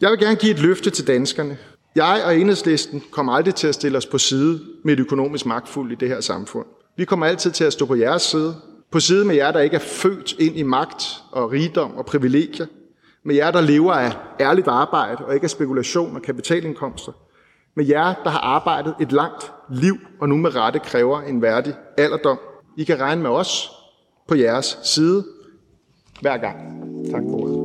Jeg vil gerne give et løfte til danskerne. Jeg og enhedslisten kommer aldrig til at stille os på side med et økonomisk magtfuldt i det her samfund. Vi kommer altid til at stå på jeres side. På side med jer, der ikke er født ind i magt og rigdom og privilegier. Med jer, der lever af ærligt arbejde og ikke af spekulation og kapitalindkomster. Med jer, der har arbejdet et langt liv og nu med rette kræver en værdig alderdom. I kan regne med os på jeres side hver gang. Tak for ordet.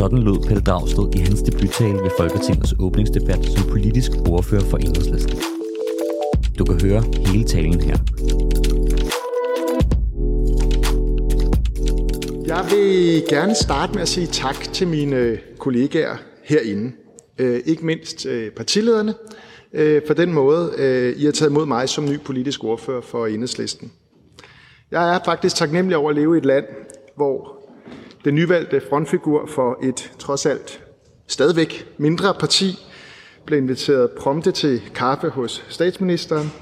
Sådan lød Pelle Dragsted i hans debuttale ved Folketingets åbningsdebat som politisk ordfører for Enhedslisten. Du kan høre hele talen her. Jeg vil gerne starte med at sige tak til mine kollegaer herinde. Øh, ikke mindst øh, partilederne, øh, for den måde, I har taget imod mig som ny politisk ordfører for Enhedslisten. Jeg er faktisk taknemmelig over at leve i et land, hvor den nyvalgte frontfigur for et trods alt stadigvæk mindre parti blev inviteret prompte til kaffe hos statsministeren,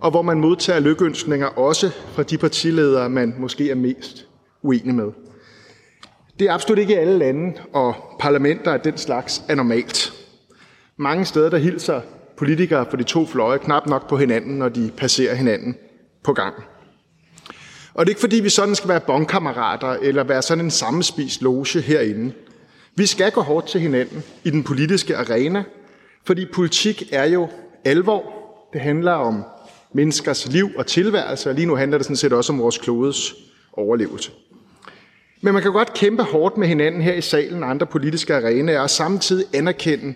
og hvor man modtager lykønskninger også fra de partiledere, man måske er mest uenig med. Det er absolut ikke alle lande og parlamenter, at den slags er normalt. Mange steder der hilser politikere for de to fløje knap nok på hinanden, når de passerer hinanden på gang. Og det er ikke fordi, vi sådan skal være bondkammerater eller være sådan en sammenspist loge herinde. Vi skal gå hårdt til hinanden i den politiske arena, fordi politik er jo alvor. Det handler om menneskers liv og tilværelse, og lige nu handler det sådan set også om vores klodes overlevelse. Men man kan godt kæmpe hårdt med hinanden her i salen og andre politiske arenaer, og samtidig anerkende,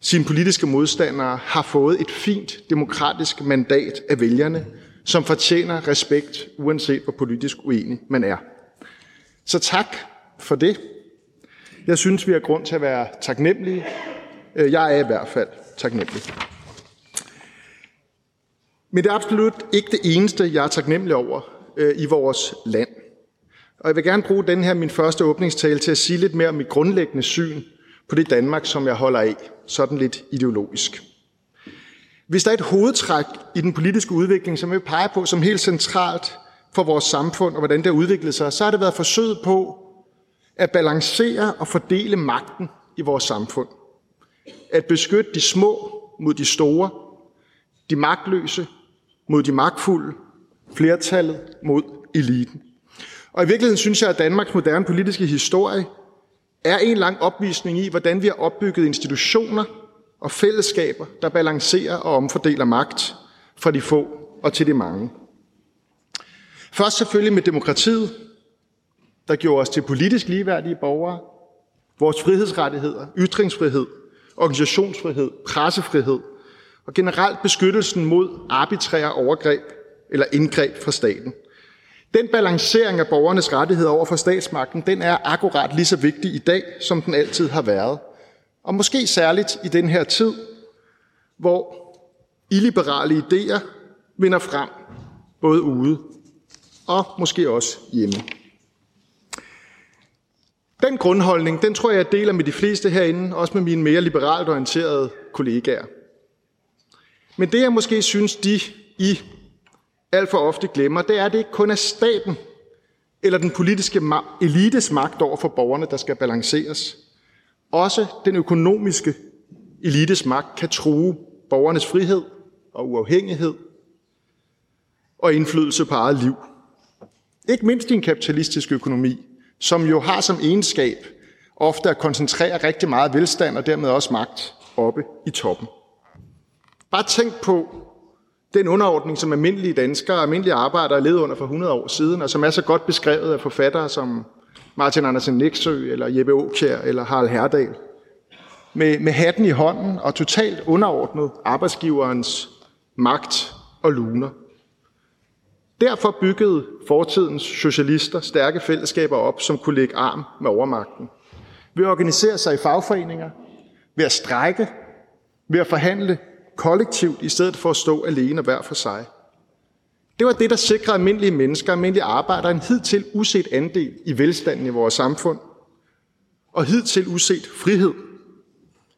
sine politiske modstandere har fået et fint demokratisk mandat af vælgerne, som fortjener respekt, uanset hvor politisk uenig man er. Så tak for det. Jeg synes, vi har grund til at være taknemmelige. Øh, jeg er i hvert fald taknemmelig. Men det er absolut ikke det eneste, jeg er taknemmelig over øh, i vores land. Og jeg vil gerne bruge den her min første åbningstale til at sige lidt mere om mit grundlæggende syn på det Danmark, som jeg holder af, sådan lidt ideologisk. Hvis der er et hovedtræk i den politiske udvikling, som jeg peger på som helt centralt for vores samfund og hvordan det har udviklet sig, så har det været forsøget på at balancere og fordele magten i vores samfund. At beskytte de små mod de store, de magtløse mod de magtfulde, flertallet mod eliten. Og i virkeligheden synes jeg, at Danmarks moderne politiske historie er en lang opvisning i, hvordan vi har opbygget institutioner og fællesskaber, der balancerer og omfordeler magt fra de få og til de mange. Først selvfølgelig med demokratiet, der gjorde os til politisk ligeværdige borgere, vores frihedsrettigheder, ytringsfrihed, organisationsfrihed, pressefrihed og generelt beskyttelsen mod arbitrære overgreb eller indgreb fra staten. Den balancering af borgernes rettigheder over for statsmagten, den er akkurat lige så vigtig i dag, som den altid har været. Og måske særligt i den her tid, hvor illiberale idéer vinder frem, både ude og måske også hjemme. Den grundholdning, den tror jeg, jeg deler med de fleste herinde, også med mine mere liberalt orienterede kollegaer. Men det, jeg måske synes, de I alt for ofte glemmer, det er, at det ikke kun er staten eller den politiske elites magt over for borgerne, der skal balanceres. Også den økonomiske elites magt kan true borgernes frihed og uafhængighed og indflydelse på eget liv. Ikke mindst i en kapitalistisk økonomi, som jo har som egenskab ofte at koncentrere rigtig meget velstand og dermed også magt oppe i toppen. Bare tænk på den underordning, som almindelige danskere og almindelige arbejdere levede under for 100 år siden, og som er så godt beskrevet af forfattere som Martin Andersen Nexø, eller Jeppe Aukjær, eller Harald Herdal. Med, med hatten i hånden og totalt underordnet arbejdsgiverens magt og luner. Derfor byggede fortidens socialister stærke fællesskaber op, som kunne lægge arm med overmagten. Ved at organisere sig i fagforeninger, ved at strække, ved at forhandle kollektivt, i stedet for at stå alene og hver for sig. Det var det, der sikrede almindelige mennesker, almindelige arbejdere, en hidtil uset andel i velstanden i vores samfund, og hidtil uset frihed.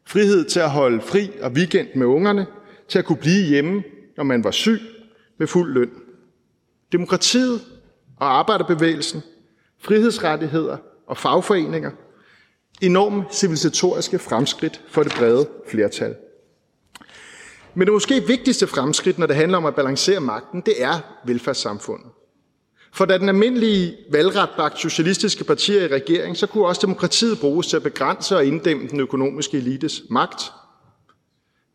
Frihed til at holde fri og weekend med ungerne, til at kunne blive hjemme, når man var syg, med fuld løn. Demokratiet og arbejderbevægelsen, frihedsrettigheder og fagforeninger. Enorme civilisatoriske fremskridt for det brede flertal. Men det måske vigtigste fremskridt, når det handler om at balancere magten, det er velfærdssamfundet. For da den almindelige valgret bragte socialistiske partier i regering, så kunne også demokratiet bruges til at begrænse og inddæmme den økonomiske elites magt.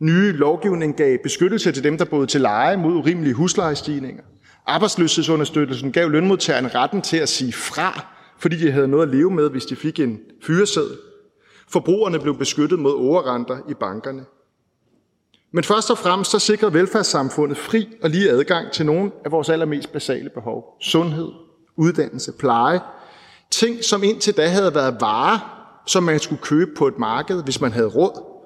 Nye lovgivning gav beskyttelse til dem, der boede til leje mod urimelige huslejestigninger. Arbejdsløshedsunderstøttelsen gav lønmodtagerne retten til at sige fra, fordi de havde noget at leve med, hvis de fik en fyreseddel. Forbrugerne blev beskyttet mod overrenter i bankerne. Men først og fremmest så sikrer velfærdssamfundet fri og lige adgang til nogle af vores allermest basale behov. Sundhed, uddannelse, pleje. Ting, som indtil da havde været varer, som man skulle købe på et marked, hvis man havde råd,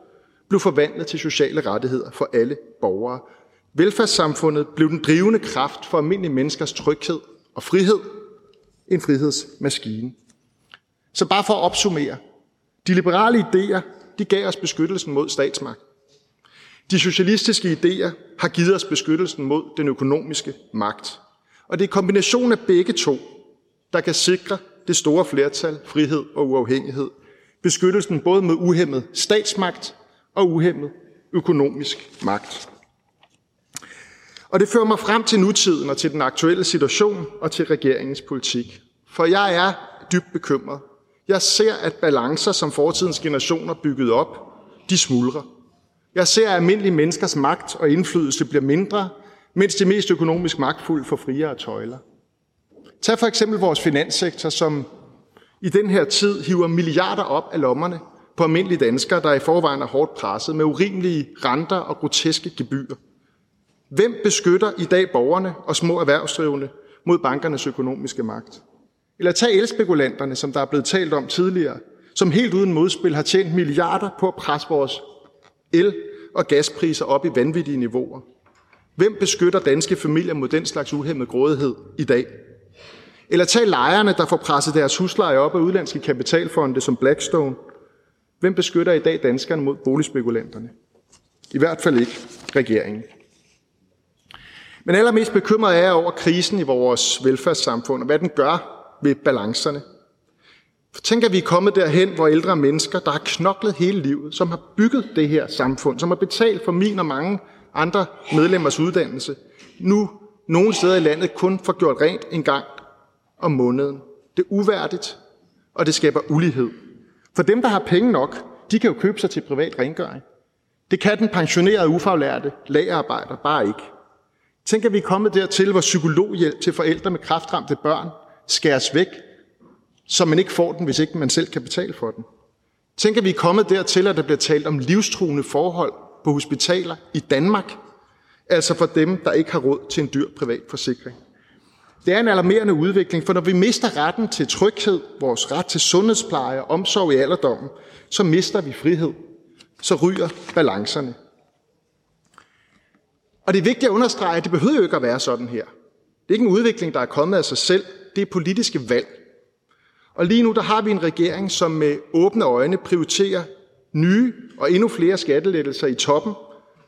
blev forvandlet til sociale rettigheder for alle borgere. Velfærdssamfundet blev den drivende kraft for almindelige menneskers tryghed og frihed. En frihedsmaskine. Så bare for at opsummere. De liberale idéer, de gav os beskyttelsen mod statsmagt. De socialistiske idéer har givet os beskyttelsen mod den økonomiske magt. Og det er kombinationen af begge to, der kan sikre det store flertal, frihed og uafhængighed. Beskyttelsen både mod uhemmet statsmagt og uhemmet økonomisk magt. Og det fører mig frem til nutiden og til den aktuelle situation og til regeringens politik. For jeg er dybt bekymret. Jeg ser, at balancer, som fortidens generationer byggede op, de smuldrer. Jeg ser, at almindelige menneskers magt og indflydelse bliver mindre, mens de mest økonomisk magtfulde får friere tøjler. Tag for eksempel vores finanssektor, som i den her tid hiver milliarder op af lommerne på almindelige danskere, der i forvejen er hårdt presset med urimelige renter og groteske gebyrer. Hvem beskytter i dag borgerne og små erhvervsdrivende mod bankernes økonomiske magt? Eller tag elspekulanterne, som der er blevet talt om tidligere, som helt uden modspil har tjent milliarder på at presse vores el- og gaspriser op i vanvittige niveauer. Hvem beskytter danske familier mod den slags uhemmet grådighed i dag? Eller tag lejerne, der får presset deres husleje op af udlandske kapitalfonde som Blackstone. Hvem beskytter i dag danskerne mod boligspekulanterne? I hvert fald ikke regeringen. Men allermest bekymret er jeg over krisen i vores velfærdssamfund, og hvad den gør ved balancerne. For tænk, at vi er kommet derhen, hvor ældre mennesker, der har knoklet hele livet, som har bygget det her samfund, som har betalt for min og mange andre medlemmers uddannelse, nu nogle steder i landet kun får gjort rent en gang om måneden. Det er uværdigt, og det skaber ulighed. For dem, der har penge nok, de kan jo købe sig til privat rengøring. Det kan den pensionerede ufaglærte lagerarbejder bare ikke. Tænk, at vi er kommet dertil, hvor psykologhjælp til forældre med kraftramte børn skæres væk, så man ikke får den, hvis ikke man selv kan betale for den. Tænk, at vi er kommet dertil, at der bliver talt om livstruende forhold på hospitaler i Danmark, altså for dem, der ikke har råd til en dyr privat forsikring. Det er en alarmerende udvikling, for når vi mister retten til tryghed, vores ret til sundhedspleje og omsorg i alderdommen, så mister vi frihed. Så ryger balancerne. Og det er vigtigt at understrege, at det behøver jo ikke at være sådan her. Det er ikke en udvikling, der er kommet af sig selv. Det er politiske valg. Og lige nu der har vi en regering, som med åbne øjne prioriterer nye og endnu flere skattelettelser i toppen,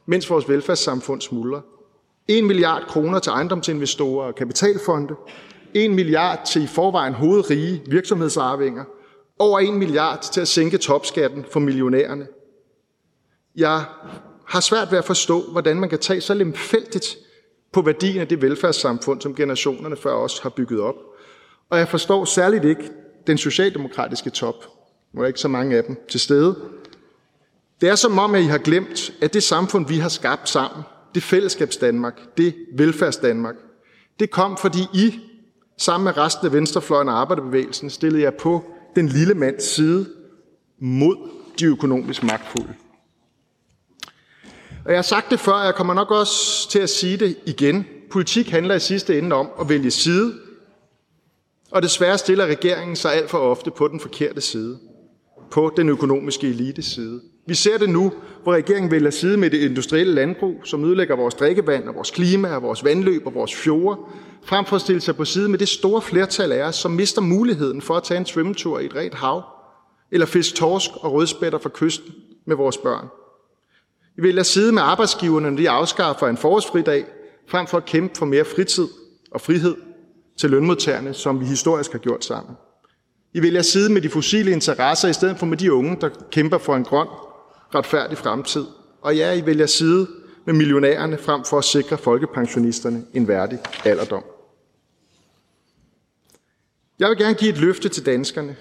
mens vores velfærdssamfund smuldrer. 1 milliard kroner til ejendomsinvestorer og kapitalfonde, 1 milliard til i forvejen hovedrige virksomhedsarvinger, over 1 milliard til at sænke topskatten for millionærerne. Jeg har svært ved at forstå, hvordan man kan tage så lemfældigt på værdien af det velfærdssamfund, som generationerne før os har bygget op. Og jeg forstår særligt ikke den socialdemokratiske top. Nu er ikke så mange af dem til stede. Det er som om, at I har glemt, at det samfund, vi har skabt sammen, det fællesskabs Danmark, det velfærds Danmark, det kom, fordi I, sammen med resten af venstrefløjen og arbejderbevægelsen, stillede jer på den lille mands side mod de økonomisk magtfulde. Og jeg har sagt det før, og jeg kommer nok også til at sige det igen. Politik handler i sidste ende om at vælge side, og desværre stiller regeringen sig alt for ofte på den forkerte side, på den økonomiske elites side. Vi ser det nu, hvor regeringen vælger side med det industrielle landbrug, som ødelægger vores drikkevand og vores klima og vores vandløb og vores fjorde, frem for at stille sig på side med det store flertal af os, som mister muligheden for at tage en svømmetur i et rent hav, eller fiske torsk og rødspætter fra kysten med vores børn. Vi vælger side med arbejdsgiverne, når de afskaffer en forårsfridag, frem for at kæmpe for mere fritid og frihed til lønmodtagerne, som vi historisk har gjort sammen. I vælger side med de fossile interesser i stedet for med de unge, der kæmper for en grøn, retfærdig fremtid. Og ja, I vælger side med millionærerne frem for at sikre folkepensionisterne en værdig alderdom. Jeg vil gerne give et løfte til danskerne.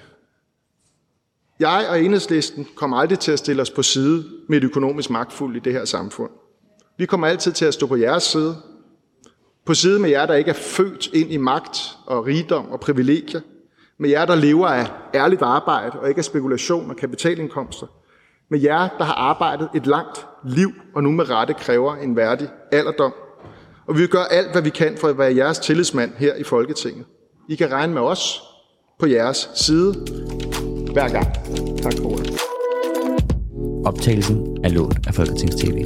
Jeg og enhedslisten kommer aldrig til at stille os på side med et økonomisk magtfuldt i det her samfund. Vi kommer altid til at stå på jeres side. På side med jer, der ikke er født ind i magt og rigdom og privilegier. Med jer, der lever af ærligt arbejde og ikke af spekulation og kapitalindkomster. Med jer, der har arbejdet et langt liv og nu med rette kræver en værdig alderdom. Og vi vil gøre alt, hvad vi kan for at være jeres tillidsmand her i Folketinget. I kan regne med os på jeres side hver gang. Tak for ordet. Optagelsen er lånt af Folketings TV.